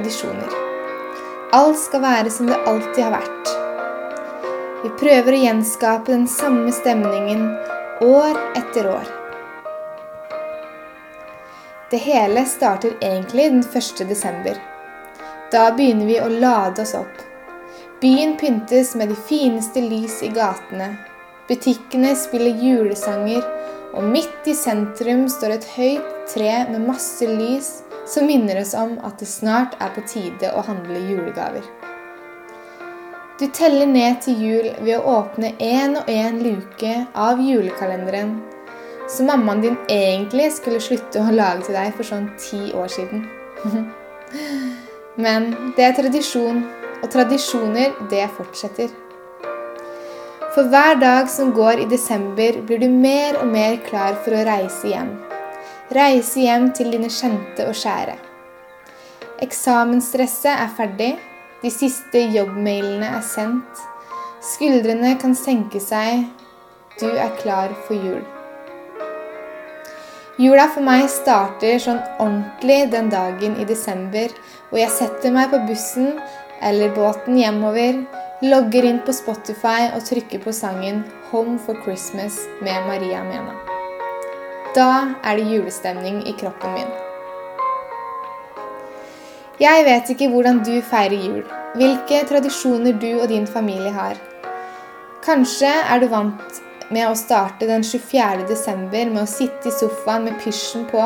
tradisjoner. Alt skal være som det alltid har vært. Vi prøver å gjenskape den samme stemningen år etter år. Det hele starter egentlig den 1. desember. Da begynner vi å lade oss opp. Byen pyntes med de fineste lys i gatene. Butikkene spiller julesanger, og midt i sentrum står et høyt tre med masse lys som minner oss om at det snart er på tide å handle julegaver. Du teller ned til jul ved å åpne én og én luke av julekalenderen, som mammaen din egentlig skulle slutte å lage til deg for sånn ti år siden. Men det er tradisjon, og tradisjoner, det fortsetter. For hver dag som går i desember, blir du mer og mer klar for å reise hjem. Reise hjem til dine kjente og kjære. Eksamensstresset er ferdig, de siste jobbmailene er sendt. Skuldrene kan senke seg, du er klar for jul. Jula for meg starter sånn ordentlig den dagen i desember hvor jeg setter meg på bussen eller båten hjemover, logger inn på Spotify og trykker på sangen 'Home for Christmas' med Maria Mena. Da er det julestemning i kroppen min. Jeg vet ikke hvordan du feirer jul, hvilke tradisjoner du og din familie har. Kanskje er du vant med å starte den 24. desember med å sitte i sofaen med pysjen på,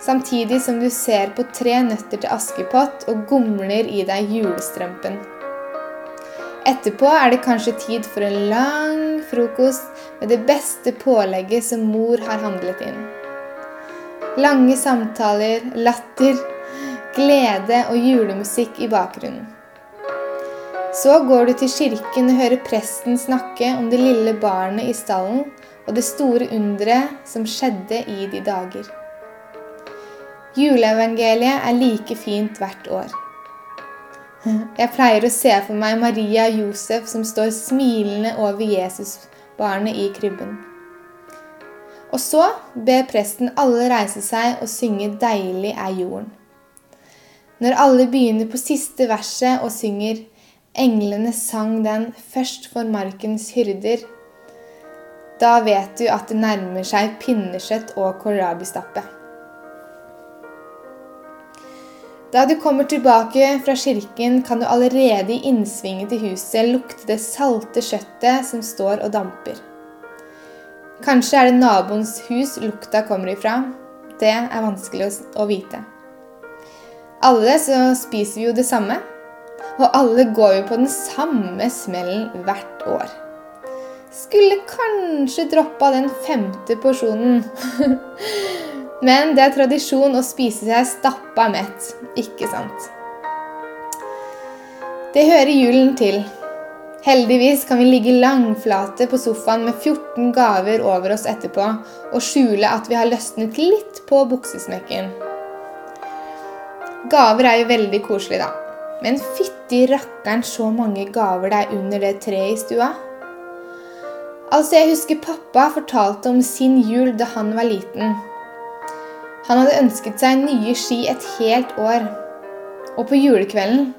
samtidig som du ser på Tre nøtter til Askepott og gomler i deg julestrømpen. Etterpå er det kanskje tid for en lang frokost med det beste pålegget som mor har handlet inn. Lange samtaler, latter, glede og julemusikk i bakgrunnen. Så går du til kirken og hører presten snakke om det lille barnet i stallen og det store underet som skjedde i de dager. Juleevangeliet er like fint hvert år. Jeg pleier å se for meg Maria og Josef som står smilende over Jesusbarnet i krybben. Og så ber presten alle reise seg og synge 'Deilig er jorden'. Når alle begynner på siste verset og synger 'Englene sang den først for markens hyrder', da vet du at det nærmer seg pinnekjøtt og kålrabistappe. Da du kommer tilbake fra kirken, kan du allerede i innsvinget til huset lukte det salte kjøttet som står og damper. Kanskje er det naboens hus lukta kommer ifra. Det er vanskelig å vite. Alle så spiser vi jo det samme, og alle går jo på den samme smellen hvert år. Skulle kanskje droppa den femte porsjonen. Men det er tradisjon å spise seg stappa mett, ikke sant? Det hører julen til. Heldigvis kan vi ligge langflate på sofaen med 14 gaver over oss etterpå og skjule at vi har løsnet litt på buksesmekken. Gaver er jo veldig koselig, da. Men fytti rakkeren så mange gaver det er under det treet i stua. Altså, Jeg husker pappa fortalte om sin jul da han var liten. Han hadde ønsket seg nye ski et helt år, og på julekvelden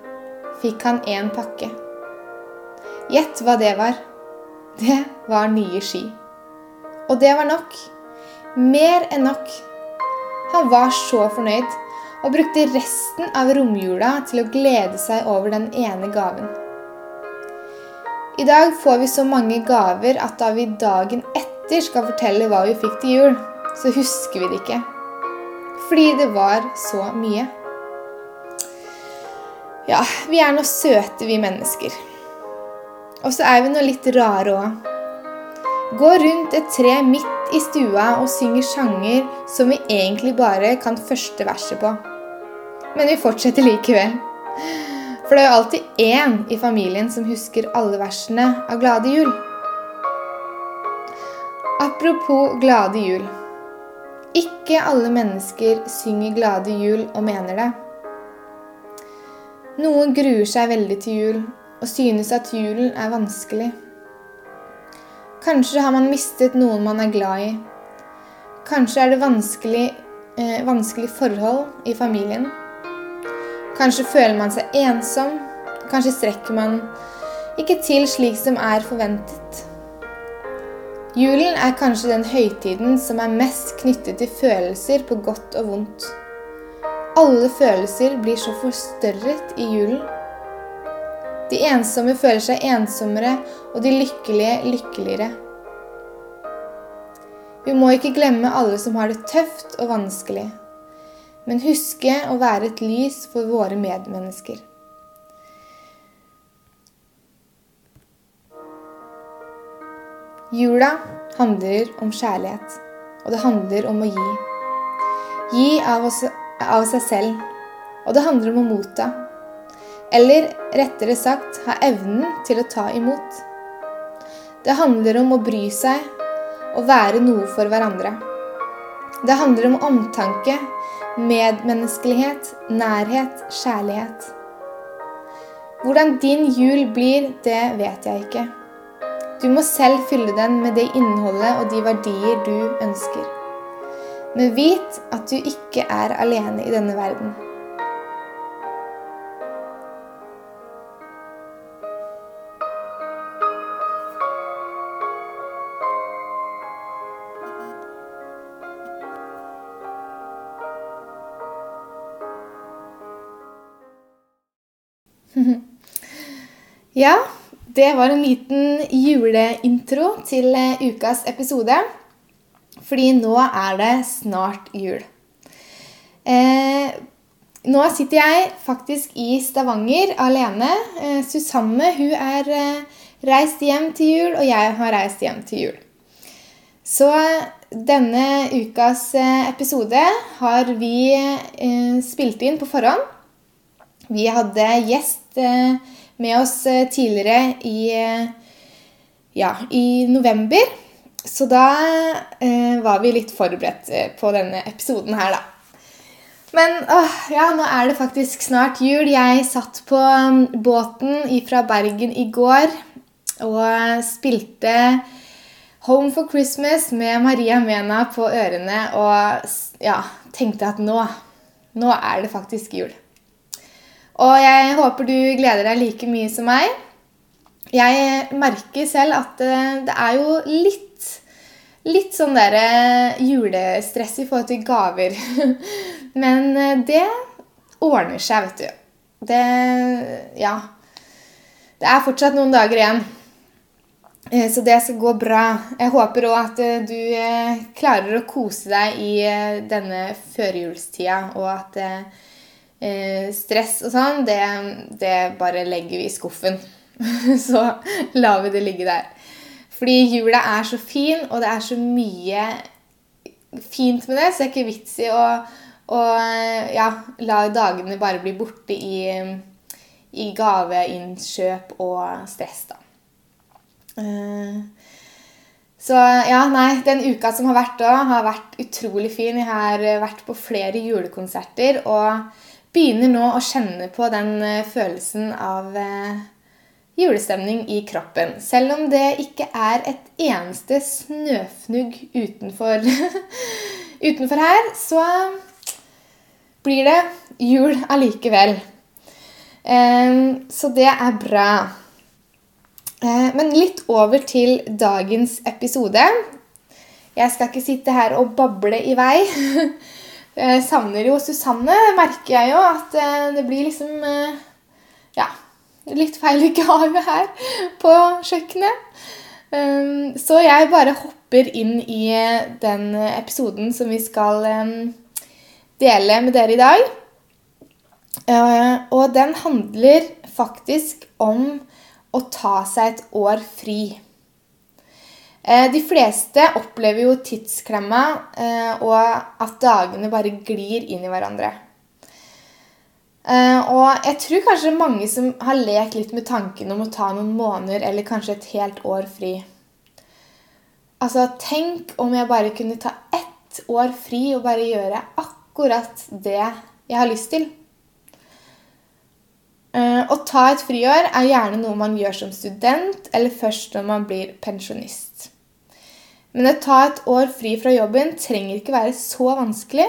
fikk han én pakke. Gjett hva det var. Det var nye ski. Og det var nok. Mer enn nok. Han var så fornøyd og brukte resten av romjula til å glede seg over den ene gaven. I dag får vi så mange gaver at da vi dagen etter skal fortelle hva vi fikk til jul, så husker vi det ikke fordi det var så mye. Ja, vi er nå søte, vi mennesker. Og så er vi nå litt rare òg. Gå rundt et tre midt i stua og synger sanger som vi egentlig bare kan første verset på. Men vi fortsetter likevel. For det er jo alltid én i familien som husker alle versene av Glade jul. Apropos Glade jul. Ikke alle mennesker synger glade jul og mener det. Noen gruer seg veldig til jul og synes at julen er vanskelig. Kanskje har man mistet noen man er glad i. Kanskje er det vanskelig, eh, vanskelig forhold i familien. Kanskje føler man seg ensom. Kanskje strekker man ikke til slik som er forventet. Julen er kanskje den høytiden som er mest knyttet til følelser på godt og vondt. Alle følelser blir så forstørret i julen. De ensomme føler seg ensommere, og de lykkelige lykkeligere. Vi må ikke glemme alle som har det tøft og vanskelig, men huske å være et lys for våre medmennesker. Jula handler om kjærlighet, og det handler om å gi. Gi av, oss, av seg selv, og det handler om å motta. Eller rettere sagt ha evnen til å ta imot. Det handler om å bry seg og være noe for hverandre. Det handler om omtanke, medmenneskelighet, nærhet, kjærlighet. Hvordan din jul blir, det vet jeg ikke. Du må selv fylle den med det innholdet og de verdier du ønsker. Men vit at du ikke er alene i denne verden. ja, det var en liten juleintro til eh, ukas episode. Fordi nå er det snart jul. Eh, nå sitter jeg faktisk i Stavanger alene. Eh, Susanne hun er eh, reist hjem til jul, og jeg har reist hjem til jul. Så denne ukas eh, episode har vi eh, spilt inn på forhånd. Vi hadde gjest med oss eh, tidligere i, eh, ja, i november. Så da eh, var vi litt forberedt eh, på denne episoden her, da. Men åh, ja, nå er det faktisk snart jul. Jeg satt på mm, båten fra Bergen i går og spilte Home for Christmas med Maria Mena på ørene og ja, tenkte at nå, nå er det faktisk jul. Og jeg håper du gleder deg like mye som meg. Jeg merker selv at eh, det er jo litt, litt sånn derre eh, julestress i forhold til gaver. Men eh, det ordner seg, vet du. Det Ja. Det er fortsatt noen dager igjen. Så det skal gå bra. Jeg håper òg at du klarer å kose deg i denne førjulstida, og at eh, stress og sånn, det, det, bare legger vi i skuffen. så lar vi det ligge der. Fordi jula er så fin, og det er så mye fint med det, så det er ikke vits i å, å ja, la dagene bare bli borte i, i gaveinnkjøp og stress, da. Uh, så ja, nei, den uka som har vært da, har vært utrolig fin. Jeg har vært på flere julekonserter og begynner nå å kjenne på den eh, følelsen av eh, julestemning i kroppen. Selv om det ikke er et eneste snøfnugg utenfor, utenfor her, så blir det jul allikevel. Så det er bra. Eh, men litt over til dagens episode. Jeg skal ikke sitte her og bable i vei. Jeg savner jo Susanne, merker jeg jo. At eh, det blir liksom eh, Ja, litt feil henne her på kjøkkenet. Um, så jeg bare hopper inn i eh, den episoden som vi skal dele med dere i dag. Og den handler faktisk om å ta seg et år fri. Eh, de fleste opplever jo tidsklemma eh, og at dagene bare glir inn i hverandre. Eh, og jeg tror kanskje mange som har lekt litt med tanken om å ta noen måneder eller kanskje et helt år fri. Altså, tenk om jeg bare kunne ta ett år fri og bare gjøre akkurat det jeg har lyst til. Å ta et friår er gjerne noe man gjør som student eller først når man blir pensjonist. Men å ta et år fri fra jobben trenger ikke være så vanskelig.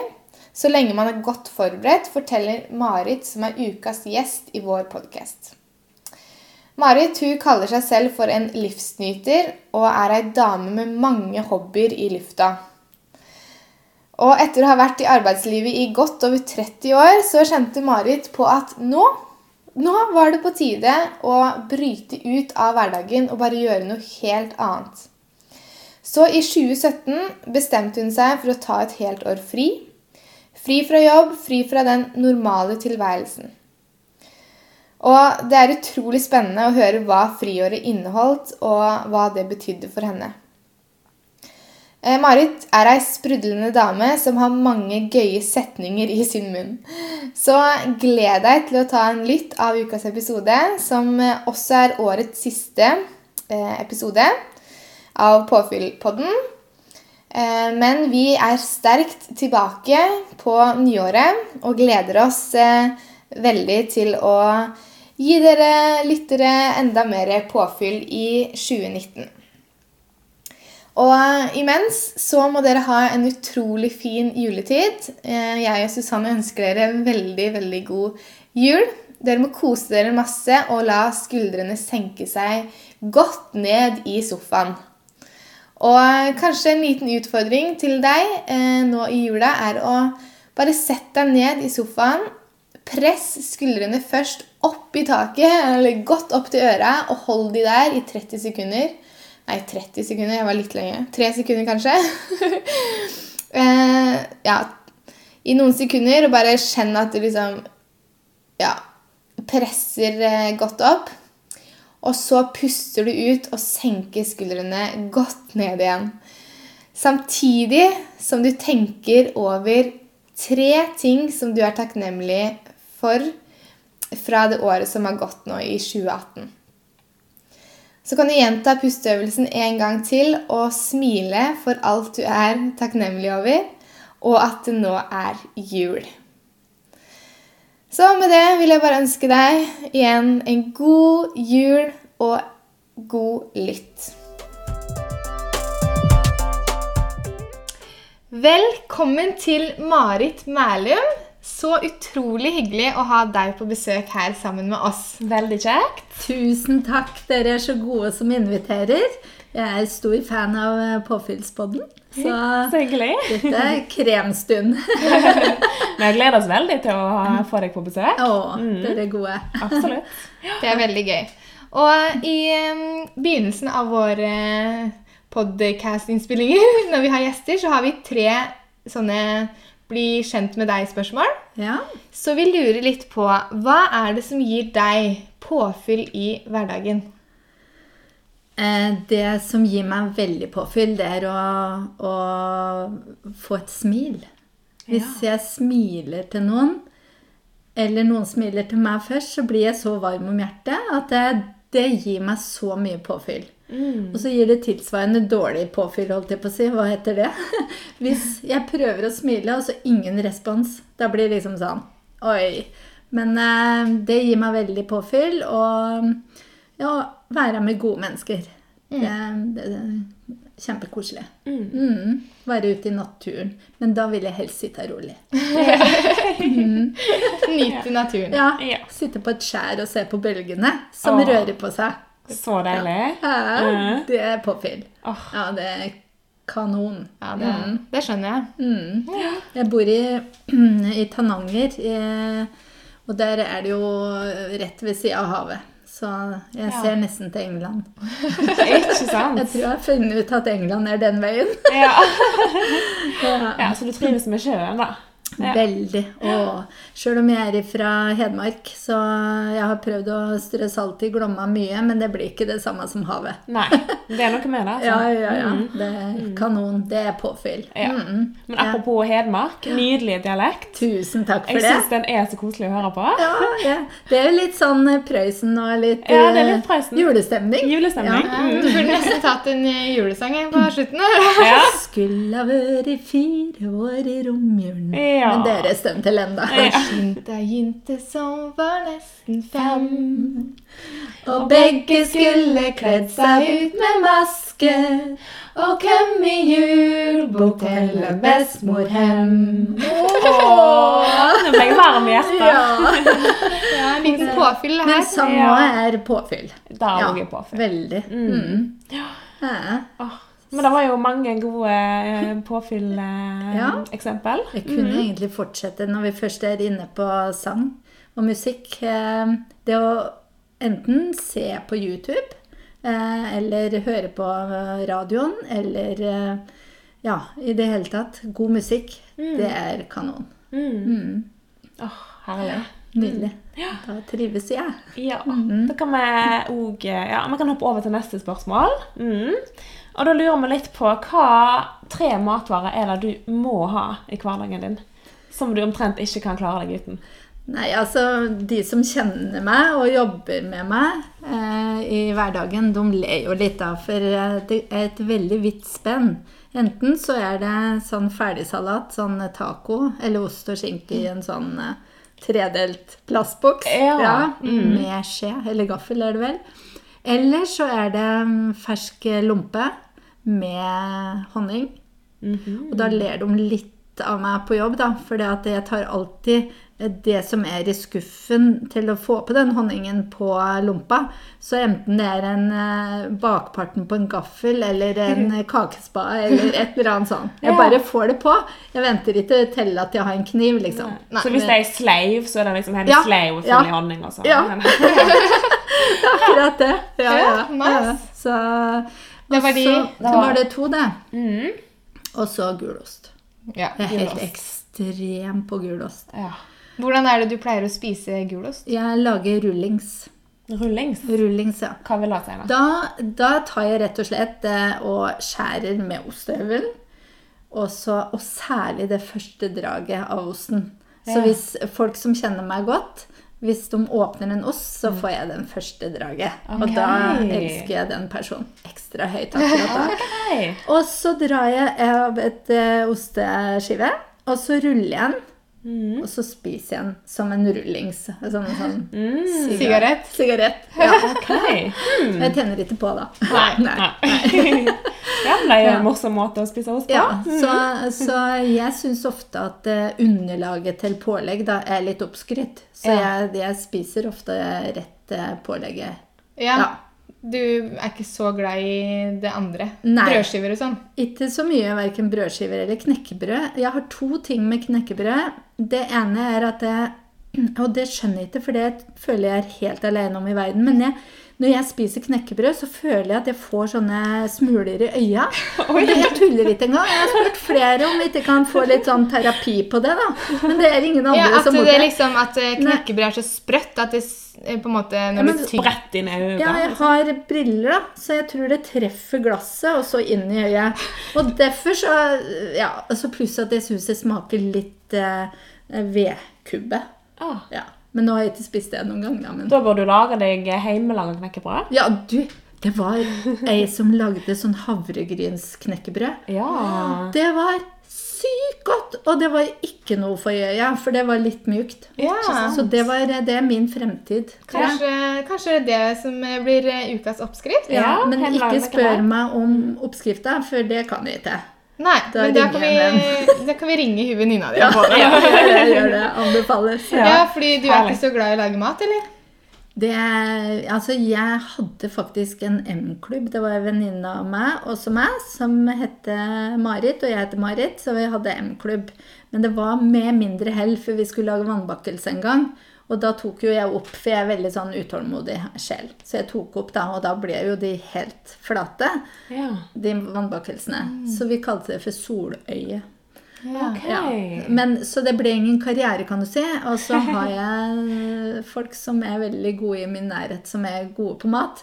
Så lenge man er godt forberedt, forteller Marit, som er ukas gjest i vår podkast. Marit hun kaller seg selv for en livsnyter og er ei dame med mange hobbyer i lufta. Og etter å ha vært i arbeidslivet i godt over 30 år, så kjente Marit på at nå, nå var det på tide å bryte ut av hverdagen og bare gjøre noe helt annet. Så i 2017 bestemte hun seg for å ta et helt år fri. Fri fra jobb, fri fra den normale tilværelsen. Og det er utrolig spennende å høre hva friåret inneholdt, og hva det betydde for henne. Eh, Marit er ei sprudlende dame som har mange gøye setninger i sin munn. Så gled deg til å ta en lytt av ukas episode, som eh, også er årets siste eh, episode av Påfyllpodden. Men vi er sterkt tilbake på nyåret og gleder oss veldig til å gi dere lyttere enda mer påfyll i 2019. Og eh, imens så må dere ha en utrolig fin juletid. Eh, jeg og Susanne ønsker dere veldig, veldig god jul. Dere må kose dere masse og la skuldrene senke seg godt ned i sofaen. Og eh, kanskje en liten utfordring til deg nå i jula er å bare sette deg ned i sofaen. Press skuldrene først opp i taket, eller godt opp til øra, og hold de der i 30 sekunder. Nei, 30 sekunder. Jeg var litt lenge. Tre sekunder, kanskje. eh, ja, i noen sekunder, og bare kjenn at du liksom Ja, presser eh, godt opp. Og så puster du ut og senker skuldrene godt ned igjen. Samtidig som du tenker over tre ting som du er takknemlig for fra det året som har gått nå i 2018. Så kan du gjenta pusteøvelsen en gang til og smile for alt du er takknemlig over, og at det nå er jul. Så med det vil jeg bare ønske deg igjen en god jul og god lytt. Velkommen til Marit Mælum. Så utrolig hyggelig å ha deg på besøk her sammen med oss. Veldig kjekt. Tusen takk. Dere er så gode som inviterer. Jeg er stor fan av Påfyllspodden. Så, så hyggelig. dette er kremstund. Vi gleder oss veldig til å få deg på besøk. Å, mm. dere er gode. Absolutt. Det er veldig gøy. Og i begynnelsen av våre podkast-innspillinger, når vi har gjester, så har vi tre sånne bli kjent med deg-spørsmål. Ja. Så vi lurer litt på hva er det som gir deg påfyll i hverdagen? Eh, det som gir meg veldig påfyll, det er å, å få et smil. Hvis jeg smiler til noen, eller noen smiler til meg først, så blir jeg så varm om hjertet at det, det gir meg så mye påfyll. Mm. Og så gir det tilsvarende dårlig påfyll, holdt jeg på å si. Hva heter det? Hvis jeg prøver å smile, og så ingen respons, da blir det liksom sånn Oi. Men eh, det gir meg veldig påfyll. Og ja, være med gode mennesker. Mm. Det, det, det, kjempekoselig. Mm. Mm. Være ute i naturen. Men da vil jeg helst sitte rolig. mm. Nyte naturen. Ja. Sitte på et skjær og se på bølgene som Åh. rører på seg. Så deilig. Ja, ja Det er påfyll. Oh. Ja, det er kanon. Ja, det, mm. det skjønner jeg. Mm. Jeg bor i, i Tananger, i, og der er det jo rett ved sida av havet. Så jeg ja. ser nesten til England. Ikke sant? Jeg tror jeg har funnet ut at England er den veien. ja. ja. Så du trives med sjøen, da? Ja. Veldig. Og sjøl om jeg er fra Hedmark, så jeg har prøvd å strø salt i Glomma mye, men det blir ikke det samme som havet. Nei, det er noe med det. Altså. ja, ja, ja. Mm. Det er mm. kanon. Det er påfyll. Ja. Mm. Men apropos Hedmark, nydelig dialekt. Tusen takk for jeg det. Jeg syns den er så koselig å høre på. Ja, ja. Det er jo litt sånn Prøysen og litt, ja, det er litt eh, Prøysen. julestemning. Julestemning. Ja. Mm. Du burde nesten tatt en eh, julesang på slutten. ja. Skulle ha vært fire år i romjulen. Ja. Men dere stemmer til enda. Ja. Jente, jente som var nesten fem. Og begge skulle kledd seg ut med maske. Og hvem i julebok teller bestemor hem? Nå ble jeg varm i hjertet. Ja, en liten påfyll Men her. sang Ja. òg er påfyll. Da Ja, påfyll. veldig. Mm. Ja. Men det var jo mange gode påfylleksempel. Ja. påfyll-eksempel. Jeg kunne egentlig fortsette når vi først er inne på sang og musikk. Eh, Det å enten se på YouTube eh, eller høre på eh, radioen eller eh, ja, i det hele tatt. God musikk, det er kanon. Mm. Oh, herlig. Nydelig. Da trives jeg. Ja, Da kan vi òg ja, Vi kan hoppe over til neste spørsmål. Mm. Og da lurer vi litt på hva tre matvarer er det du må ha i hverdagen din? Som du omtrent ikke kan klare deg uten. Nei, altså De som kjenner meg og jobber med meg eh, i hverdagen, de ler jo litt da, for eh, det er et veldig vidt spenn. Enten så er det sånn ferdigsalat, sånn taco, eller ost og skinke i en sånn eh, tredelt plastboks. Ja. Med skje, eller gaffel er det vel. Eller så er det mm, fersk lompe med honning. Og da ler de litt av meg på jobb, da, for jeg tar alltid det som er i skuffen til å få på den honningen på lompa. Så enten det er en eh, bakparten på en gaffel eller en kakespa eller et eller annet sånt. Jeg bare får det på. Jeg venter ikke til at jeg har en kniv, liksom. Nei, så hvis det er slave, så er det liksom en Ja, slave full ja. i honning og sånn? Ja. Akkurat det. Ja, ja. Nice. Så Det var de- så det det var- det to, det. Mm. Og så gulost. Ja, Jeg er helt gulost. ekstrem på gulost. ja. Hvordan er det du pleier å spise gulost? Jeg lager rullings. Rullings. Rullings, ja. Hva vil jeg da? Da, da tar jeg rett og slett det og skjærer med ostehøvelen. Og, så, og særlig det første draget av osten. Så hvis folk som kjenner meg godt, hvis de åpner en ost, så får jeg den første draget. Og da elsker jeg den personen ekstra høyt akkurat da. okay. Og så drar jeg av et eh, osteskive, og så ruller jeg den. Mm. Og så spiser jeg den som en rullings. Som en sånn Mm. Sigarett? sigarett. Ja. Ok. Mm. Jeg tenner ikke på, da. Nei. Nei. ja, det er en morsom måte å spise ost på. Ja, så, så jeg syns ofte at eh, underlaget til pålegg da er litt oppskrytt. Så jeg, jeg spiser ofte rett eh, pålegget. Ja. Ja. Du er ikke så glad i det andre? Nei. Brødskiver og sånn? Ikke så mye verken brødskiver eller knekkebrød. Jeg har to ting med knekkebrød. Det ene er at jeg Og det skjønner jeg ikke, for det føler jeg er helt alene om i verden. Men jeg, når jeg spiser knekkebrød, så føler jeg at jeg får sånne smuler i øya. Og jeg tuller ikke engang. Jeg har spurt flere om vi ikke kan få litt sånn terapi på det, da. Men det er ingen andre Ja, At som det mottar. er liksom at eh, knekkebrød er så sprøtt at det eh, på en måte Når men du tygger inn i øyet. Ja, jeg har briller, da, så jeg tror det treffer glasset og så inn i øyet. Og derfor så Ja, altså pluss at jeg syns det smaker litt eh, vedkubbe. Ah, Ja. Men nå har jeg ikke spist det noen gang, da. Men da bør du lage deg hjemmelaga knekkebrød. ja, du, det var ei som lagde sånn havregrynsknekkebrød. Ja. Det var sykt godt! Og det var ikke noe for øya, for det var litt mjukt. Ja. Så det, var, det er min fremtid. Kanskje, kanskje det som eh, blir eh, ukas oppskrift? Ja, Ja, men ikke spør meg om oppskrifta, for det kan jeg ikke. Nei, Da men da kan, vi, da kan vi ringe hun venninna di. Ja, ja, det. jeg gjør det. Anbefales. Ja, fordi du er ikke så glad i å lage mat, eller? Det, altså, jeg hadde faktisk en M-klubb. Det var en venninne av meg, også meg, som het Marit, og jeg heter Marit, så vi hadde M-klubb. Men det var med mindre hell, for vi skulle lage vannbakkelse en gang. Og da tok jo jeg opp, for jeg er veldig sånn utålmodig sjel. Så jeg tok opp da, og da ble jo de helt flate, ja. de vannbakkelsene. Så vi kalte det for soløye. Ok. Ja. Men, så det ble ingen karriere, kan du si. Og så har jeg folk som er veldig gode i min nærhet, som er gode på mat.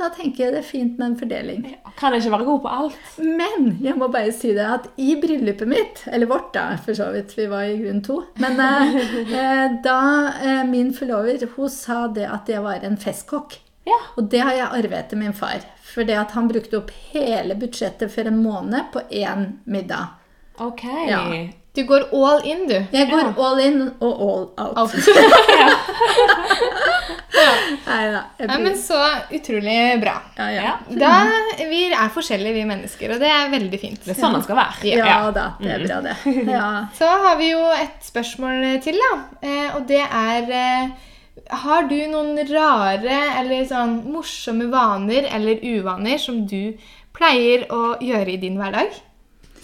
Da tenker jeg det er fint med en fordeling. Kan ikke være god på alt. Men jeg må bare si det at i bryllupet mitt, eller vårt da, for så vidt, vi var i grunn to, men eh, eh, da eh, min forlover, hun sa det at jeg var en festkokk. Ja. Og det har jeg arvet etter min far. For det at han brukte opp hele budsjettet for en måned på én middag. Ok. Ja. Du går all in, du. Jeg går all in og all out. Alt. Nei da. Ja, men så utrolig bra. ja, ja. Ja. Da, vi er forskjellige, vi mennesker, og det er veldig fint. Det er sånn man skal være. ja da, det er bra, det. Ja. Så har vi jo et spørsmål til, da. Eh, og det er eh, Har du noen rare eller sånn morsomme vaner eller uvaner som du pleier å gjøre i din hverdag?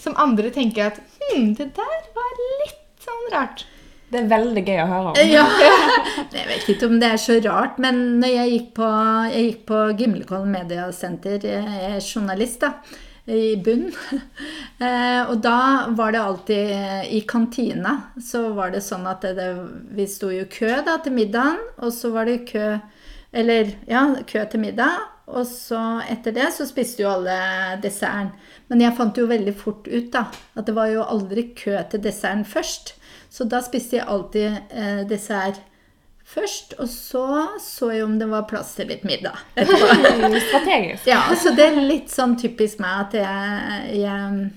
Som andre tenker at Hm, det der var litt sånn rart. Det er veldig gøy å høre om. Ja. Jeg vet ikke om det er så rart, men når jeg gikk på, jeg gikk på Gimlekollen Mediasenter, jeg er journalist da, i bunn, Eh, og da var det alltid eh, i kantina, så var det sånn at det, det, vi sto i kø da til middagen, og så var det kø, eller ja, kø til middag, og så etter det så spiste jo alle desserten. Men jeg fant jo veldig fort ut da, at det var jo aldri kø til desserten først. Så da spiste jeg alltid eh, dessert først, og så så jeg om det var plass til litt middag. Strategisk. ja, så det er litt sånn typisk meg at jeg, jeg,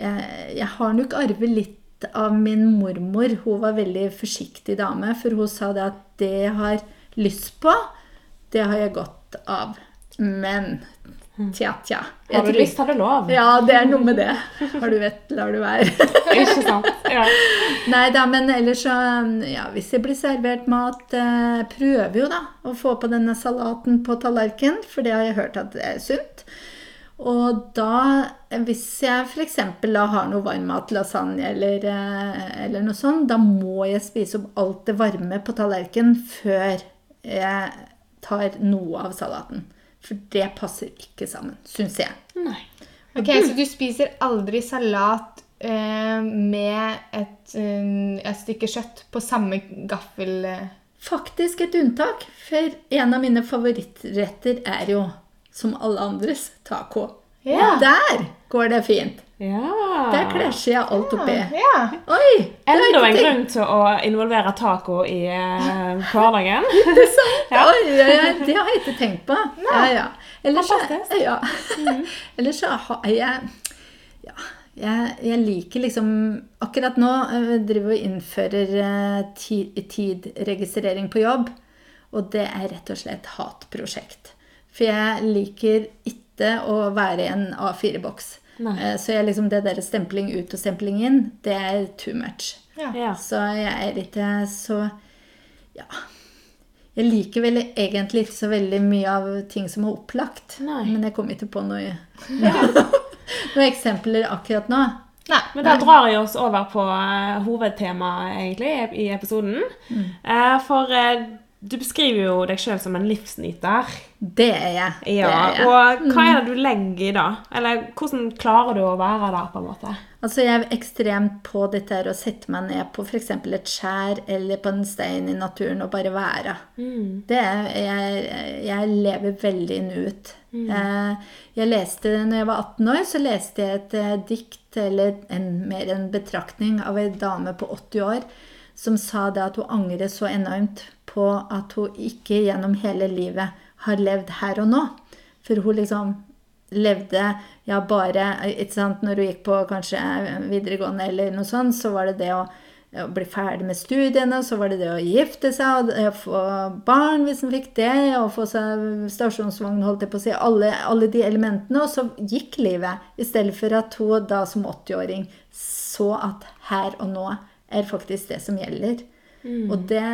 jeg, jeg har nok arvet litt av min mormor. Hun var veldig forsiktig dame, for hun sa det at det jeg har lyst på, det har jeg godt av. Men tja, tja. Har du lyst, har du lov. Ja, det er noe med det. Har du vett, lar du være. Ikke sant? Ja. Nei da, men ellers så Ja, hvis det blir servert mat, eh, prøver jo da å få på denne salaten på tallerkenen, for det har jeg hørt at det er sunt. Og da, hvis jeg f.eks. har noe varmmat, lasagne eller, eh, eller noe sånt, da må jeg spise opp alt det varme på tallerkenen før jeg tar noe av salaten. For det passer ikke sammen, syns jeg. Nei. Ok, Så du spiser aldri salat eh, med et, eh, et stykke kjøtt på samme gaffel? eh? Faktisk et unntak, for en av mine favorittretter er jo, som alle andres, taco. Ja. Der går det fint. Ja. Der klasjer jeg alt oppi. Ja. Oi! Enda en grunn til å involvere taco i eh, hverdagen. Ja. Oi, oi, det har jeg ikke tenkt på. Ja, ja. Ellers så, Fantastisk. Mm. ja. Ellers så har jeg ja, jeg, jeg liker liksom Akkurat nå eh, driver og innfører eh, ti- tidregistrering på jobb. Og det er rett og slett hatprosjekt. For jeg liker ikke å være en A4-boks. Nei. Eh, Så jeg liksom, det der stempling ut og stempling inn, det er too much. Ja. Ja. Så jeg er ikke så Ja. Jeg liker vel egentlig ikke så veldig mye av ting som er opplagt. Nei. Men jeg kommer ikke på noe, noen eksempler akkurat nå. Nei. Men da drar jeg oss over på uh, hovedtemaet egentlig i episoden. Eh, for eh, du beskriver jo deg sjøl som en livsnyter. Det er jeg. Det er jeg. Og hva er det du legger i da? Eller hvordan klarer du å være der? på en måte? Altså, jeg er ekstremt på dette her å sette meg ned på f.eks. et skjær eller på en stein i naturen og bare være. Det er, jeg, jeg lever veldig nuet. Mm. Jeg leste, når jeg var 18 år, så leste jeg et eh, dikt, eller en, mer en betraktning, av ei dame på 80 år som sa det at hun angrer så enormt på at hun ikke gjennom hele livet har levd her og nå. For hun liksom levde ja, bare ikke sant, Når hun gikk på kanskje videregående eller noe sånt, så var det det å, å bli ferdig med studiene, så var det det å gifte seg, og få barn hvis en fikk det, og få seg stasjonsvogn, holdt jeg på å si, alle, alle de elementene, og så gikk livet. I stedet for at hun da som 80-åring så at her og nå er faktisk det som gjelder. Og det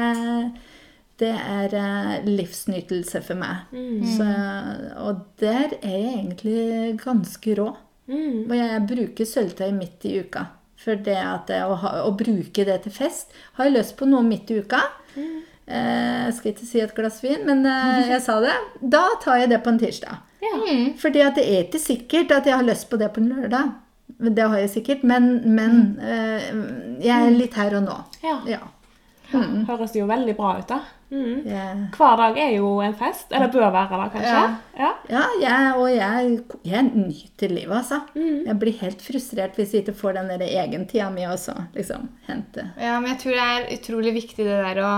det er eh, livsnytelse for meg. Så, og der er jeg egentlig ganske rå. Og jeg bruker sølvtøy midt i uka. For det at å, ha, å bruke det til fest Har jeg lyst på noe midt i uka eh, Jeg skal ikke si et glass vin, men eh, jeg sa det. Da tar jeg det på en tirsdag. Ja. For det er ikke sikkert at jeg har lyst på det på en lørdag. Det har jeg sikkert, men, men eh, jeg er litt her og nå. Ja. Ja. Høres jo veldig bra ut, da. Mm. Yeah. Hver dag er jo en fest. Eller bør være det, kanskje. Ja. Ja. Ja, jeg, og jeg, jeg nyter livet, altså. Jeg blir helt frustrert hvis jeg ikke får den egentida mi også. Liksom, hente. Ja, men jeg tror det er utrolig viktig det der å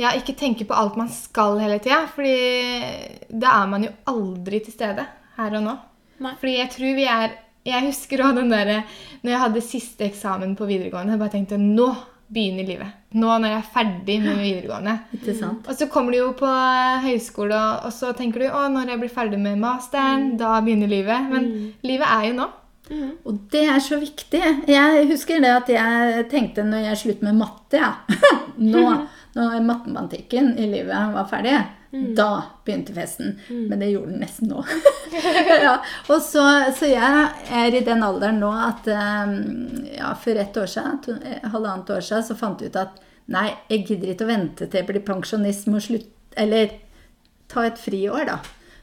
ja, ikke tenke på alt man skal hele tida. Fordi da er man jo aldri til stede her og nå. Nei. Fordi jeg tror vi er jeg husker også den derre Når jeg hadde siste eksamen på videregående, jeg bare tenkte nå begynner livet. Nå når jeg er ferdig med videregående. Og så kommer du jo på høyskole, og- så tenker du å, når jeg blir ferdig med masteren, da begynner livet. Men livet er jo nå. Og det er så viktig. Jeg husker det at jeg tenkte når jeg sluttet med matte, ja. Nå, når matematikken i livet var ferdig, da begynte festen. Men det gjorde den nesten nå. ja. Og så, så jeg er i den alderen nå at eh, ja, for ett år siden, eh, halvannet år siden, så fant jeg ut at nei, jeg gidder ikke å vente til jeg blir pensjonist med å slutte, eller ta et friår, da.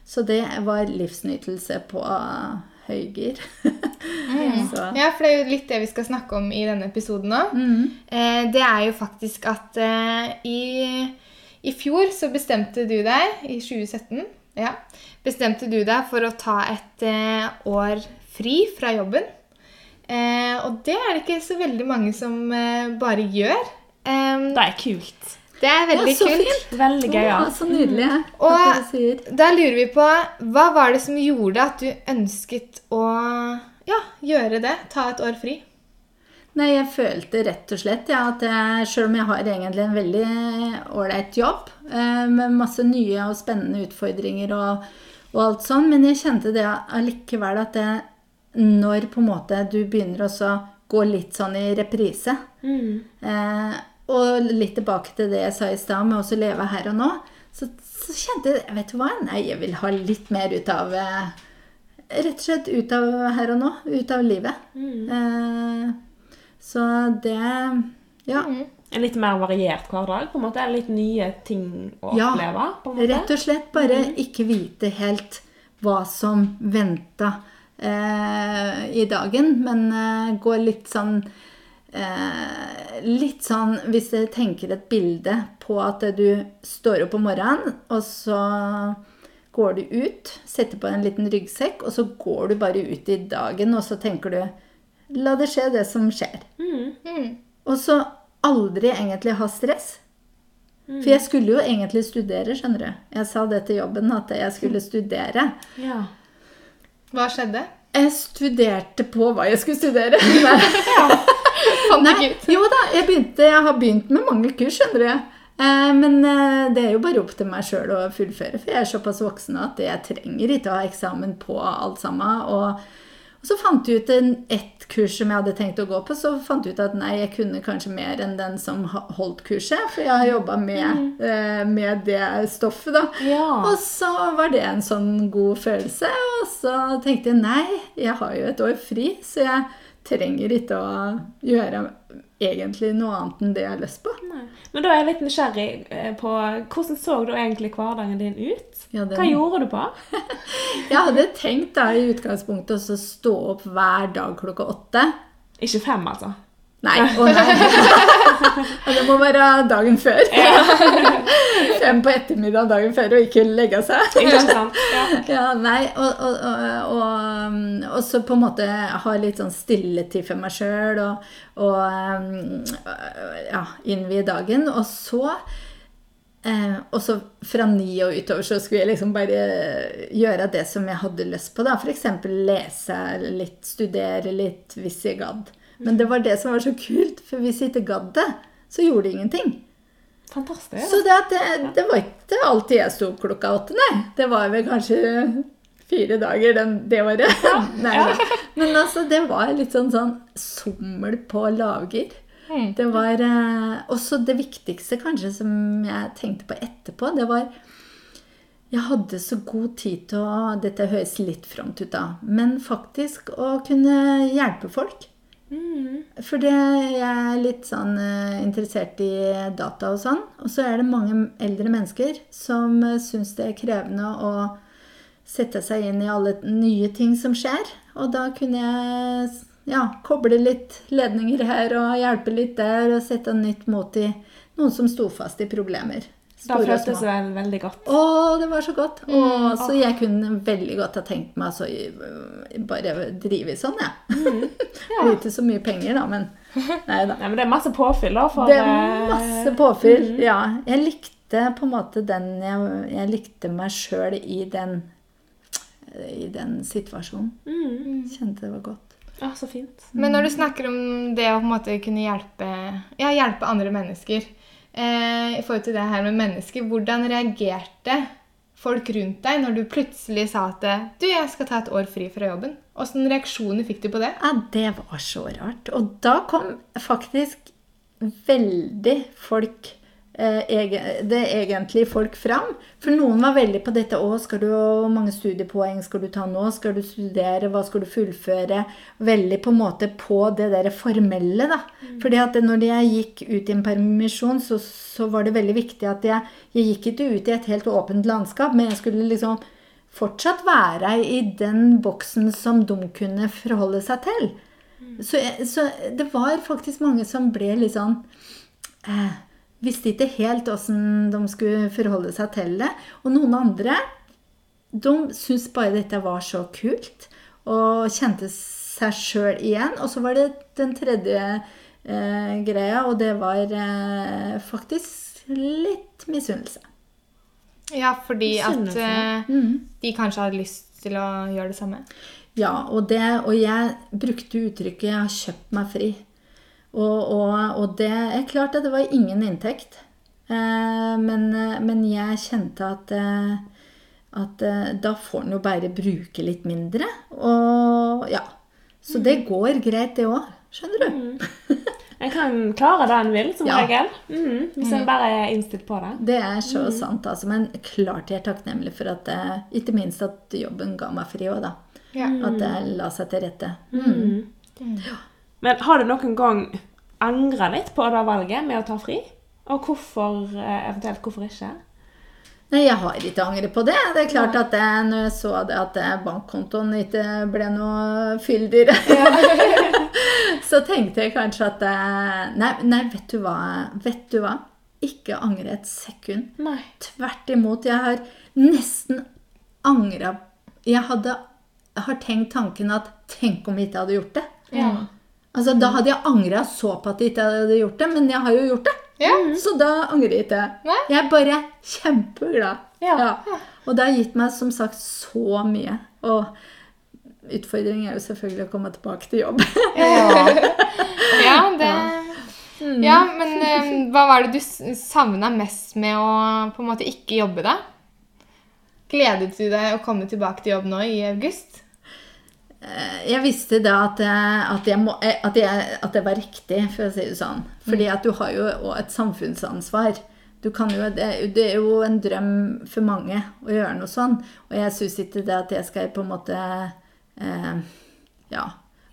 Så det var livsnytelse på høygir. mm. Ja, for det er jo litt det vi skal snakke om i denne episoden òg. Mm. Eh, det er jo faktisk at eh, i, i fjor så bestemte du deg, i 2017, ja, bestemte du deg for å ta et eh, år fri fra jobben. Eh, og det er det ikke så veldig mange som eh, bare gjør. Eh, Det er kult. det er veldig ja, så kult. fint! Veldig gøy. Ja, så nydelig at Og-. Da lurer vi på hva var det som gjorde at du ønsket å ja, gjøre det? Ta et år fri? Nei, jeg følte rett og slett ja, at jeg, selv om jeg har egentlig en veldig ålreit jobb eh, med masse nye og spennende utfordringer og, og alt sånn, men jeg kjente det allikevel at det, når på en måte du begynner å gå litt sånn i reprise, eh, og litt tilbake til det jeg sa i stad med å leve her og nå, så, så kjente jeg vet du hva, nei, jeg vil ha litt mer ut av eh, Rett og slett ut av her og nå. Ut av livet. Eh, så det Ja. En litt mer variert hverdag? på en måte, Litt nye ting å Ja, oppleve? på en måte. Rett og slett bare ikke vite helt hva som venta eh, i dagen, men eh, gå litt sånn eh, Litt sånn hvis jeg tenker et bilde på at du står opp om morgenen, og så går du ut, setter på en liten ryggsekk, og så går du bare ut i dagen, og så tenker du La det skje, det som skjer. Og så aldri egentlig ha stress. For jeg skulle jo egentlig studere, skjønner du. Jeg sa det til jobben, at jeg skulle studere. Ja. Hva skjedde? Jeg studerte på hva jeg skulle studere. Nei, Fant ikke ut. jo da, jeg, begynte, jeg har begynt med mange kurs, skjønner du. Eh, men eh, det er jo bare opp til meg sjøl å fullføre, for jeg er såpass voksen at jeg trenger ikke å ha eksamen på alt sammen. Og så fant jeg ut en, ett kurs som jeg hadde tenkt å gå på, så fant jeg ut at nei, jeg kunne kanskje mer enn den som holdt kurset, for jeg har jobba med, eh, med det stoffet, da. Ja. Og så var det en sånn god følelse, og så tenkte jeg nei, jeg har jo et år fri, så jeg trenger ikke å gjøre egentlig noe annet enn det jeg har lyst på. Nei. Men da er jeg litt nysgjerrig eh, på hvordan så du egentlig hverdagen din ut? Ja, den- Hva gjorde du på? Jeg hadde tenkt da i utgangspunktet å stå opp hver dag klokka åtte. Ikke fem, altså. Nei, å nei. Og det må være dagen før. Fem på ettermiddag dagen før og ikke legge seg. Ja. Ja, nei, og, og, og, og, um, så på en måte ha litt sånn stilletid for meg sjøl og, og um, ja, innvie dagen. Og så eh, og så fra ni og utover så skulle jeg liksom bare gjøre det som jeg hadde lyst på. da, F.eks. lese litt, studere litt hvis jeg gadd. Men det var det som var så kult, for hvis jeg ikke gadd det, så gjorde det ingenting. Fantastisk. Så det, det, det var ikke alltid jeg sto opp klokka åtte, nei. Det var vel kanskje fire dager den, det året. nei, da. Men altså, det var litt sånn, sånn sommel på lavgir. Det var eh, også det viktigste kanskje som jeg tenkte på etterpå, det var jeg hadde så god tid til å Dette høres litt fromt ut, da. Men faktisk å kunne hjelpe folk. For det, jeg er litt sånn eh, interessert i data og sånn. Og så er det mange eldre mennesker som uh, syns det er krevende å sette seg inn i alle nye ting som skjer. Og da kunne jeg ja, koble litt ledninger her og hjelpe litt der og sette nytt mot i noen som sto fast i problemer. Da føltes det vel veldig godt. Å, det var så godt. Å, så jeg kunne veldig godt ha tenkt meg altså, i- bare drive sånn, jeg. Det er ikke så mye penger, da, men nei da. Nei, men det er masse påfyll, da. For, Det er eh, masse påfyll. Ja. Jeg likte på en måte den Jeg, jeg likte meg sjøl i den i den situasjonen. Mm. Kjente det var godt. Ja, så fint. Men når du snakker om det å på en måte kunne hjelpe, ja, hjelpe andre mennesker eh, I forhold til det her med mennesker, hvordan reagerte folk rundt deg når du plutselig sa at du, jeg skal ta et år fri fra jobben? Åssen reaksjoner fikk du på det? Ja, det var så rart. Og da kom faktisk veldig folk det egentlig folk fram. For noen var veldig på dette òg. skal du, hvor mange studiepoeng skal du ta nå? Skal du studere? Hva skal du fullføre? Veldig på en måte på det der formelle, da. Fordi at når jeg gikk ut i en permisjon, så, så var det veldig viktig at jeg, jeg gikk ikke ut i et helt åpent landskap, men jeg skulle liksom fortsatt være i den boksen som de kunne forholde seg til. Så, så det var faktisk mange som ble litt sånn eh, Visste ikke helt åssen de skulle forholde seg til det. Og noen andre de syntes bare dette var så kult, og kjente seg sjøl igjen. Og så var det den tredje eh, greia, og det var eh, faktisk litt misunnelse. Ja, fordi at Misunnelse. eh, de kanskje hadde lyst til å gjøre det samme? Ja, og, det, og jeg brukte uttrykket 'jeg har kjøpt meg fri'. Og, og, og det er klart at det var ingen inntekt. Eh, men, men jeg kjente at, eh, at eh, da får en jo bare bruke litt mindre. Og ja. Så det går greit, det òg. Skjønner du? En kan klare det en vil, som Ja. regel. Mm. Hvis en bare er innstilt på det. Det er så sant, altså. Men klart jeg er takknemlig for at Ikke minst at jobben ga meg fri òg, da. Ja. At det la seg til rette. Mm. Men har du noen gang angra litt på det valget med å ta fri? Og hvorfor, eh, eventuelt hvorfor ikke? Nei, jeg har ikke angret på det. Det er klart at jeg, når jeg så det at bankkontoen ikke ble noe fyldigere, så tenkte jeg kanskje at eh, nei, nei, vet du hva? Vet du hva? Ikke angre et sekund. Nei. Tvert imot. Jeg har nesten angra Jeg hadde, har tenkt tanken at tenk om jeg ikke hadde gjort det. Ja. Altså, Da hadde jeg angra så på at jeg ikke hadde gjort det, men jeg har jo gjort det. Ja. Så da angrer jeg ikke. Nei. Jeg er bare kjempeglad. Ja. Og det har gitt meg som sagt så mye. Og utfordringen er jo selvfølgelig å komme tilbake til jobb. Ja, det Ja, men um, hva var det du savna mest med å på en måte ikke jobbe, da? Gledet du deg å komme tilbake til jobb nå i august? Jeg visste da at, at, jeg må, eh, at, jeg, at det var riktig, for å si det sånn. Fordi at du har jo òg et samfunnsansvar. Du kan jo, det, det er jo en drøm for mange å gjøre noe sånn. Og jeg syns ikke det at jeg skal på en måte eh, ja,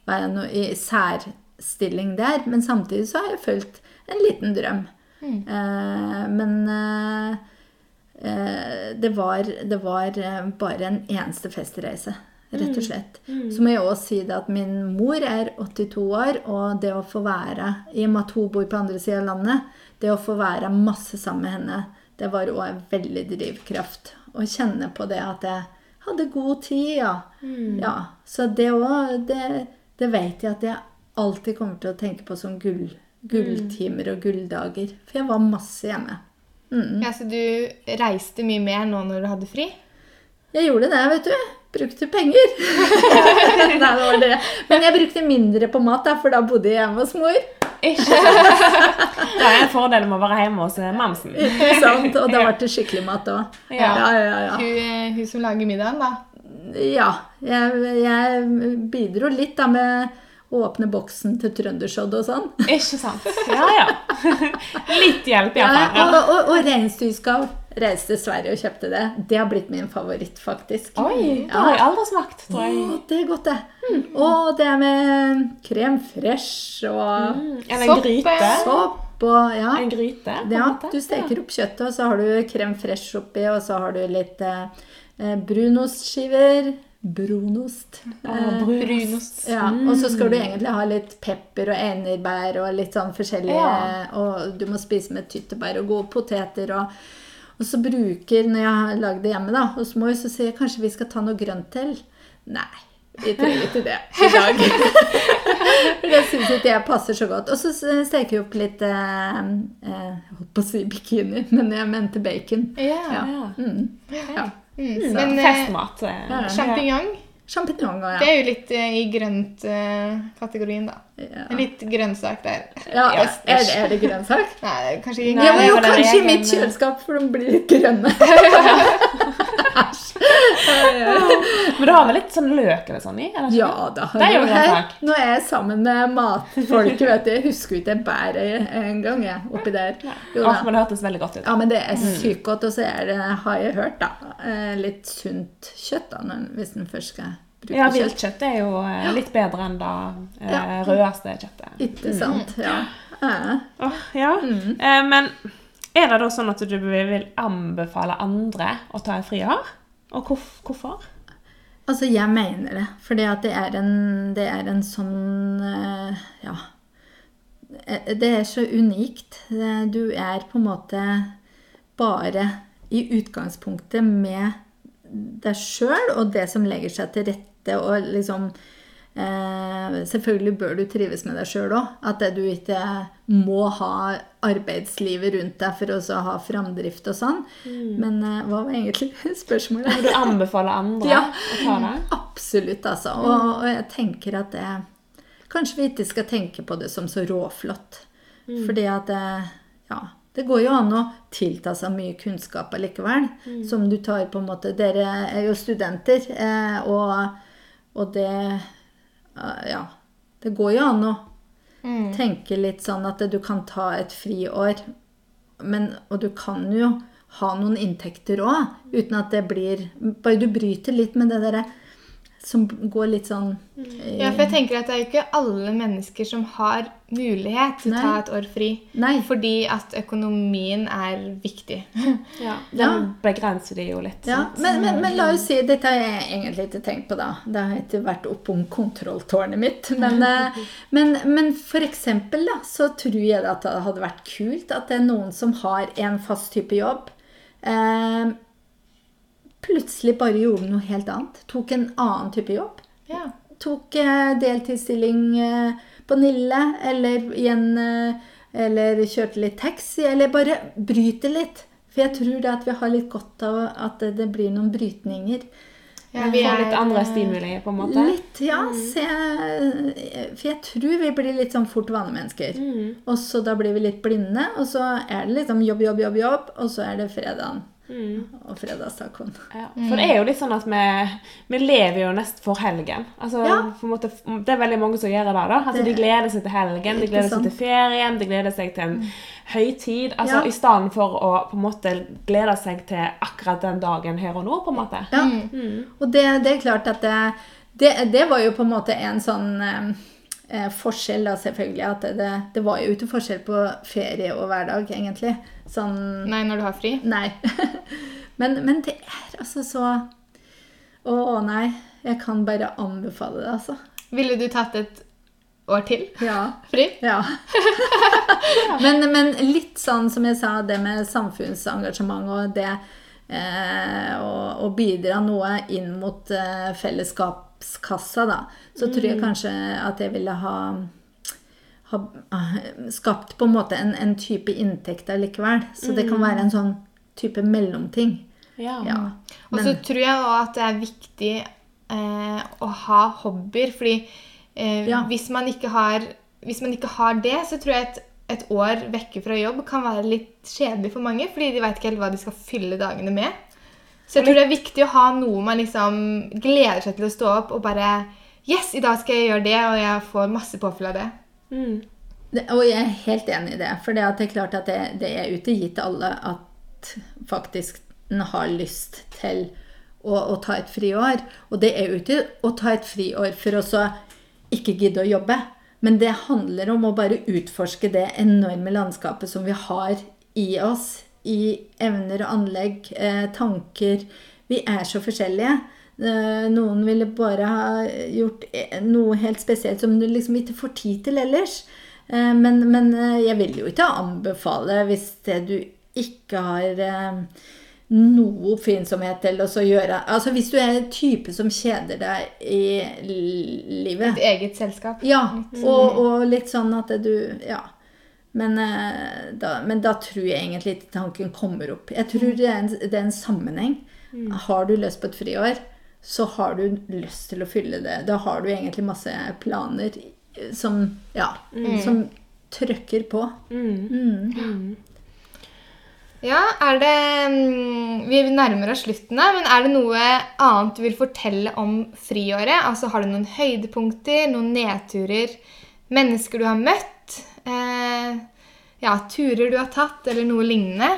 være noe i særstilling der. Men samtidig så har jeg følt en liten drøm. Eh, men eh, eh, det var, det var eh, bare en eneste festreise, rett og slett. Så må jeg også si det at min mor er 82 år, og det å få være, i og med at hun bor på andre sida av landet, det å få være masse sammen med henne, det var òg en veldig drivkraft. Å kjenne på det at jeg hadde god tid, ja. ja. Så det òg, det, det vet jeg at jeg alltid kommer til å tenke på som gull, gulltimer og gulldager. For jeg var masse hjemme. Ja, Så du reiste mye mer nå når du hadde fri? Jeg gjorde det, vet du. Brukte penger. Nei, det var det. Men jeg brukte mindre på mat, da, for da bodde jeg hjemme hos mor. Ikke? Det er en fordel med å være hjemme hos eh, mamsen. Sant? Og da ble det skikkelig mat òg. Ja. Ja, ja, ja. Hun, eh, hun som lager middagen, da? ja jeg, jeg bidro litt da med å åpne boksen til trøndersodd og sånn. Ikke sant? Ja, ja. Litt hjelp, iallfall. Ja. og og, og reinsdyrskav. Reiste til Sverige og kjøpte det. Det har blitt min favoritt, faktisk. Oi, det har jeg aldri smakt, tror jeg. Å, det er godt, det. Og det med krem fresh og Eller en Sopp, gryte. sopp og ja. En gryte, på en Ja, måte. du steker opp kjøttet, og så har du krem fresh oppi, og så har du litt eh, eh, brunostskiver. Brunost. Ja. Eh, Brunost. ja, og så skal du egentlig ha litt pepper og enebær og litt sånn forskjellige Ja. Og du må spise med tyttebær og gode poteter. Og, og så bruker, når jeg har lagd det hjemme da, hos mor, så sier jeg kanskje vi skal ta noe grønt til. Nei, vi trenger ikke det i dag. For det syns ikke jeg passer så godt. Og så steker jeg opp litt eh, eh, Jeg holdt på å si bikini, men jeg mente bacon. Ja. Ja. Ja. Mm. ja. Mm. Så Men eh, festmat. eh, Ja, ja. sjampinjong, Sjampinjonger, det er jo litt eh, i grønt-kategorien, da. Ja. En litt grønnsak der. ja Ja, er, det- er det grønnsak? Nei, det er kanskje ikke Nei, Ja, men jo, kanskje i mitt kjøleskap, for de blir litt grønne. Æsj. Men du har vel litt sånn løk eller sånn i? Eller? Ja da. Det er jo Her, grønnsak. Nå er jeg sammen med matfolk, vet du. Jeg husker ikke bæret en gang, jeg, oppi der. Jo Åh, da. men det hørtes veldig godt ut. Ja, men det er sykt godt, og så er det, har jeg hørt, da, eh, litt sunt kjøtt, da, hvis en først skal Ja, kjøtt. viltkjøtt er jo eh, litt bedre enn det eh, rødeste kjøttet. Ikke sant? Ja. Ja. Oh, ja. Eh, men er det da sånn at du vil anbefale andre å ta en friår? Og hvorfor? Altså, jeg mener det. At det en, det er en sånn eh, Ja. Eh, Det er så unikt. Du er på en måte bare i utgangspunktet med deg sjøl og det som legger seg til rette og liksom eh, Selvfølgelig bør du trives med deg sjøl òg. At du ikke må ha arbeidslivet rundt deg for å ha framdrift og sånn. Men eh, hva var egentlig spørsmålet? Vil du anbefale andre Ja. å ta det? Absolutt, altså. Og, og jeg tenker at det Kanskje vi ikke skal tenke på det som så råflott. Fordi at det, ja, det går jo an å tilta seg mye kunnskap allikevel. Som du tar på en måte Dere er jo studenter, eh, og, og det Ja. Det går jo an å tenke litt sånn at du kan ta et friår, men, og du kan jo ha noen inntekter òg, uten at det blir Bare du bryter litt med det derre som går litt sånn eh, Ja, for jeg tenker at det er jo ikke alle mennesker som har mulighet til å Nei. ta et år fri. Nei. Fordi at økonomien er viktig. Ja. Ja. Den begrenser det jo litt. Ja, men, men, men la oss si Dette har jeg egentlig ikke tenkt på, da. Det har ikke vært oppom kontrolltårnet mitt. Men, eh, men, men for eksempel da, så tror jeg at det hadde vært kult at det er noen som har en fast type jobb. Eh, plutselig bare gjorde noe helt annet. Tok en annen type jobb. Ja. tok eh, deltidsstilling eh, på Nille, eller igjen eh, Eller kjørte litt taxi, eller bare bryte litt. For jeg tror det at vi har litt godt av at det, blir noen brytninger. Ja, har litt andre stimuli, på en måte. Litt, ja. Jeg, for jeg tror vi blir litt sånn fort vanemennesker. Og så da blir vi litt blinde, og så er det liksom jobb, jobb, jobb, jobb, og så er det fredagen. Og fredagstacoen. Ja, for det er jo litt sånn at vi, vi lever jo nest for helgen. Altså, Ja. for en måte, det er veldig mange som gjør det. da. Altså, Det- de gleder seg til helgen, de gleder seg til ferien, de gleder seg til en høytid. Altså, Ja. I stedet for å på en måte glede seg til akkurat den dagen her og nå. på en måte. Ja. Og det, det er klart at det, det, det var jo på en måte en sånn eh, forskjell, da selvfølgelig. At det, det var jo ikke forskjell på ferie og hverdag, egentlig. Sånn Nei, når du har fri. Nei. men, men det er altså så Å nei. Jeg kan bare anbefale det, altså. Ville du tatt et år til Ja. fri? Ja. men, men litt sånn som jeg sa, det med samfunnsengasjement og det eh, å, å bidra noe inn mot eh, fellesskapskassa, da, så tror jeg kanskje at jeg ville ha, ha skapt på en måte en, en type inntekt allikevel. Så det kan være en sånn type mellomting. Ja. Ja. Og så tror jeg også at det er viktig eh, å ha hobbyer, fordi eh, Ja. hvis, man ikke har, hvis man ikke har det, så tror jeg at et år vekke fra jobb kan være litt kjedelig for mange, fordi de vet ikke helt hva de skal fylle dagene med. Så jeg tror det er viktig å ha noe man liksom gleder seg til å stå opp og bare Yes, i dag skal jeg gjøre det, og jeg får masse påfyll av det. Mm. Det, og jeg er helt enig i det. For det, at det er klart at det, det er jo ikke gitt alle at faktisk en har lyst til å, å ta et friår. Og det er jo ikke å ta et friår for å så ikke gidde å jobbe. Men det handler om å bare utforske det enorme landskapet som vi har i oss. I evner og anlegg, eh, tanker. Vi er så forskjellige. Eh, Noen ville bare ha gjort eh, noe helt spesielt som du liksom ikke får tid til ellers. Eh, Men, men jeg vil jo ikke anbefale hvis det du ikke har noe oppfinnsomhet til å gjøre Altså hvis du er en type som kjeder deg i livet. Et eget selskap. Ja, og, og litt sånn at du Ja. Men, eh, da, men da tror jeg egentlig tanken kommer opp. Jeg tror det er en, det er en sammenheng. Har du lyst på et friår, så har du lyst til å fylle det. Da har du egentlig masse planer som Ja, som trykker på. Ja, er det mm, Vi nærmer oss slutten, da, men er det noe annet du vil fortelle om friåret? Altså, Har du noen høydepunkter, noen nedturer, mennesker du har møtt? Eh, ja, turer du har tatt, eller noe lignende?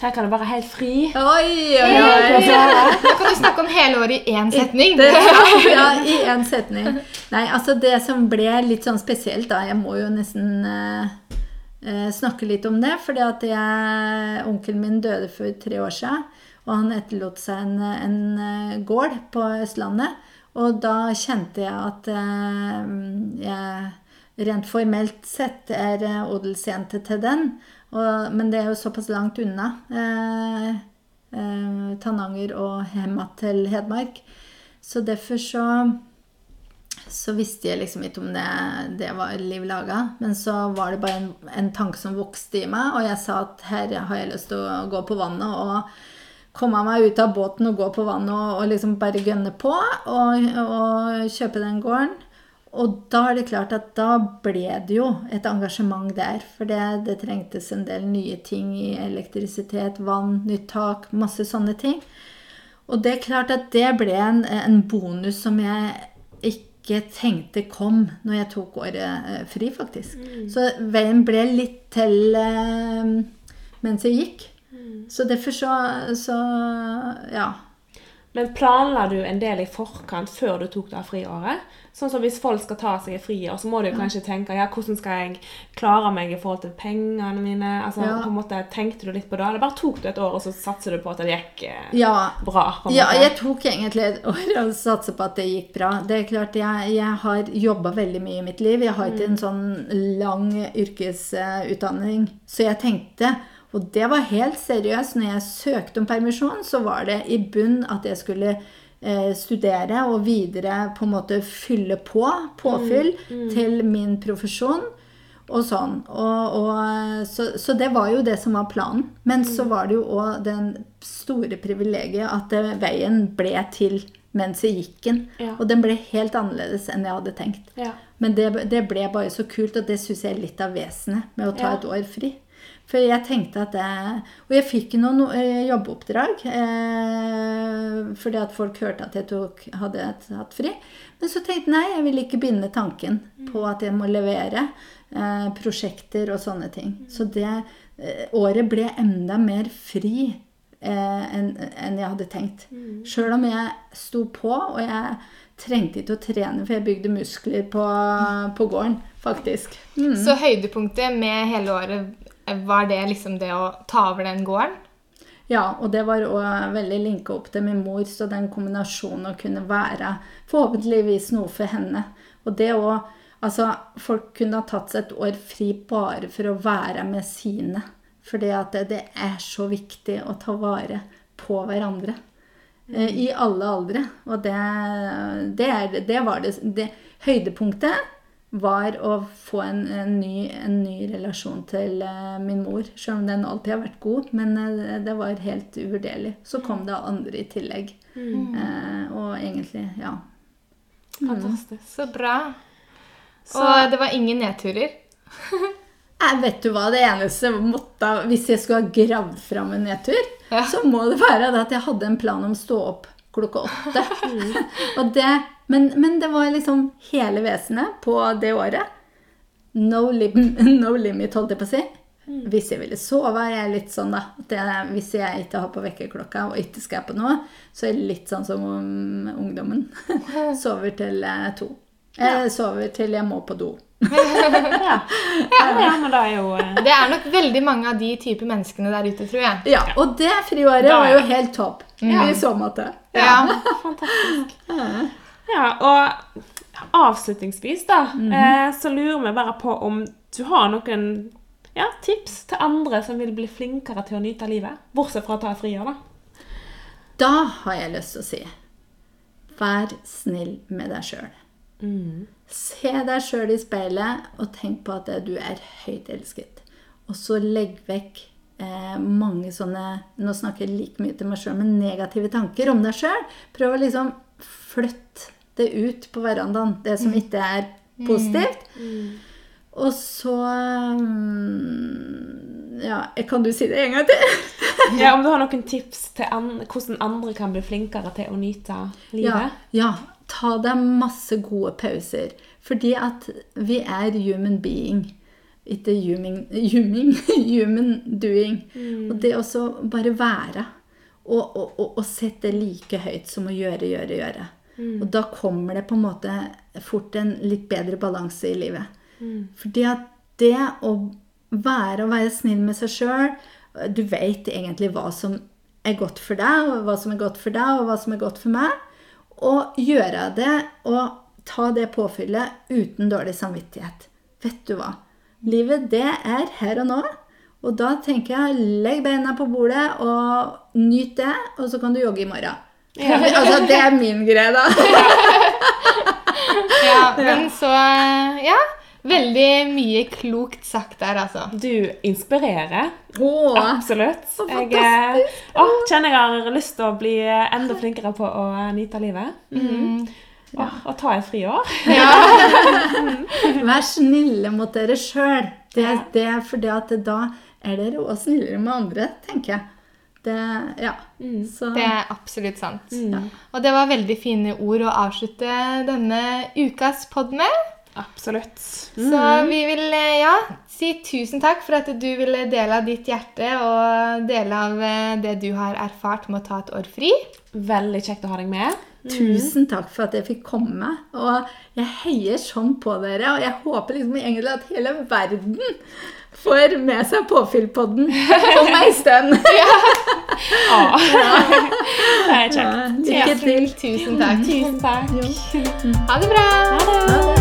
Her kan det være helt fri. Oi, oi, oi! Da kan du snakke om hele året i én setning. Ja, i én setning. Nei, altså det som ble litt sånn spesielt, da Jeg må jo nesten eh, eh, snakke litt om det. fordi at jeg, onkelen min døde for tre år siden. Og han etterlot seg en, en eh, gård på Østlandet. Og da kjente jeg at eh, jeg rent formelt sett er eh, odelsjente til den. Og, men det er jo såpass langt unna. Eh, eh, Tananger og hjemma til Hedmark. Så derfor så så visste jeg liksom ikke om det, det var liv laga. Men så var det bare en, en tanke som vokste i meg, og jeg sa at her har jeg lyst til å gå på vannet og komme meg ut av båten og gå på vannet og, og liksom bare gønne på og, og kjøpe den gården. Og da er det klart at da ble det jo et engasjement der. For det, det trengtes en del nye ting i elektrisitet, vann, nytt tak, masse sånne ting. Og det er klart at det ble en, en bonus som jeg ikke tenkte kom når jeg tok året eh, fri, faktisk. Så veien ble litt til eh, mens jeg gikk. Så derfor så, så Ja. Men planla du en del i forkant før du tok det friåret? Sånn som Hvis folk skal ta seg fri, friår, så må jo kanskje tenke ja, hvordan skal jeg klare meg i forhold til pengene mine? Altså, Ja. på en måte, Tenkte du litt på det? Eller bare tok du et år, og så satser du på at det gikk eh, ja. bra? Ja, jeg tok egentlig et år og satset på at det gikk bra. Det er klart, Jeg, jeg har jobba veldig mye i mitt liv. Jeg har ikke en sånn lang yrkesutdanning. Så jeg tenkte, og det var helt seriøst, når jeg søkte om permisjon, så var det i bunn at jeg skulle eh, studere og videre på en måte fylle på, påfyll, til min profesjon. Og sånn. Og, og, så, så det var jo det som var planen. Men så var det jo òg den store privilegiet at det, veien ble til mens jeg gikk den. Ja. Og den ble helt annerledes enn jeg hadde tenkt. Ja. Men det, det ble bare så kult, og det syns jeg er litt av vesenet med å ta Ja. et år fri. For jeg tenkte at det Og jeg fikk noen eh, jobbeoppdrag. Eh, fordi at folk hørte at jeg tok, hadde hatt fri. Men så tenkte jeg nei, jeg vil ikke binde tanken på at jeg må levere eh, prosjekter og sånne ting. Så det eh, året ble enda mer fri eh, enn en jeg hadde tenkt. Sjøl om jeg sto på, og jeg trengte ikke å trene, for jeg bygde muskler på, på gården, faktisk. Mm. Så høydepunktet med hele året var det liksom det å ta over den gården? Ja, og det var òg veldig linka opp til min mor, så den kombinasjonen å kunne være forhåpentligvis noe for henne. Og det òg Altså, folk kunne ha tatt seg et år fri bare for å være med sine. At det, det er så viktig å ta vare på hverandre. Eh, I alle aldre. Og det, det, er, det var det, det Høydepunktet var å få en, en, ny, en ny relasjon til eh, min mor. Selv om den alltid har vært god, men eh, det var helt uvurderlig. Så kom det andre i tillegg. Eh, og egentlig, ja. Fantastisk. Så bra. Så- Og det var ingen nedturer? Jeg vet du hva, det eneste måtte Hvis jeg skulle ha gravd fram en nedtur, Ja. så må det være det at jeg hadde en plan om å stå opp klokka åtte. og det, men, men det var liksom hele vesenet på det året. No, lim, no limit, holdt jeg på å si. Hvis jeg ville sove, er jeg litt sånn, da. At jeg, hvis jeg ikke har på vekkerklokka og ikke skal på noe, så er det litt sånn som ungdommen. sover til eh, to. Jeg sover til jeg må på do. Ja. ja, ja, men det er jo eh, Det er nok veldig mange av de type menneskene der ute, tror jeg. Ja, og det friåret var jo helt topp Ja. i så måte. Ja. fantastisk. Ja, og avslutningsvis da, eh, så lurer vi bare på om du har noen ja, tips til andre som vil bli flinkere til å nyte livet, bortsett fra å ta et friår da. Da har jeg lyst til å si vær snill med deg sjøl. Se deg sjøl i speilet og tenk på at du er høyt elsket. Og så legg vekk eh, mange sånne Nå snakker jeg like mye til meg sjøl, men negative tanker om deg sjøl. Prøv å liksom flytte det ut på verandaen, det som ikke er positivt. Og så mm, Ja, kan du si det en gang til? Ja, Om du har noen tips til an hvordan andre kan bli flinkere til å nyte livet? ja, ta deg masse gode pauser. Fordi at vi er human being. Ikke human, human, human doing. Og det å bare være. Og, og, og, og sette det like høyt som å gjøre, gjøre, gjøre. Og da kommer det på en måte fort en litt bedre balanse i livet. Fordi at det å være og være snill med seg sjøl Du vet egentlig hva som er godt for deg, og hva som er godt for deg, og hva som er godt for meg. Og gjøre det og ta det påfyllet uten dårlig samvittighet. Vet du hva? Livet, det er her og nå. Og da tenker jeg, legg beina på bordet og nyt det, og så kan du jogge i morgen. altså, det er min greie, da. Ja, men så Ja. Veldig mye klokt sagt der, altså. Du inspirerer. Åh, Absolutt. Jeg eh, å, kjenner jeg har lyst til å bli enda flinkere på å nyte livet. Mm. Åh, og ta et friår. Vær snille mot dere sjøl. Det, det er fordi at da er dere også snillere med andre, tenker jeg. Det, ja. Så, Det er absolutt sant. Og det var veldig fine ord å avslutte denne ukas pod med. Absolutt. Så vi vil eh, ja, si tusen takk for at du ville dele av ditt hjerte og dele av eh, det du har erfart med å ta et år fri. Veldig kjekt å ha deg med. Tusen takk for at jeg fikk komme. Og jeg heier sånn på dere, og jeg håper liksom egentlig at hele verden får med seg påfyllpodden om ei stund. ja Det er kjekt. Lykke til. Tusen takk. Tusen takk. Ha det bra. Ha det. Ha det.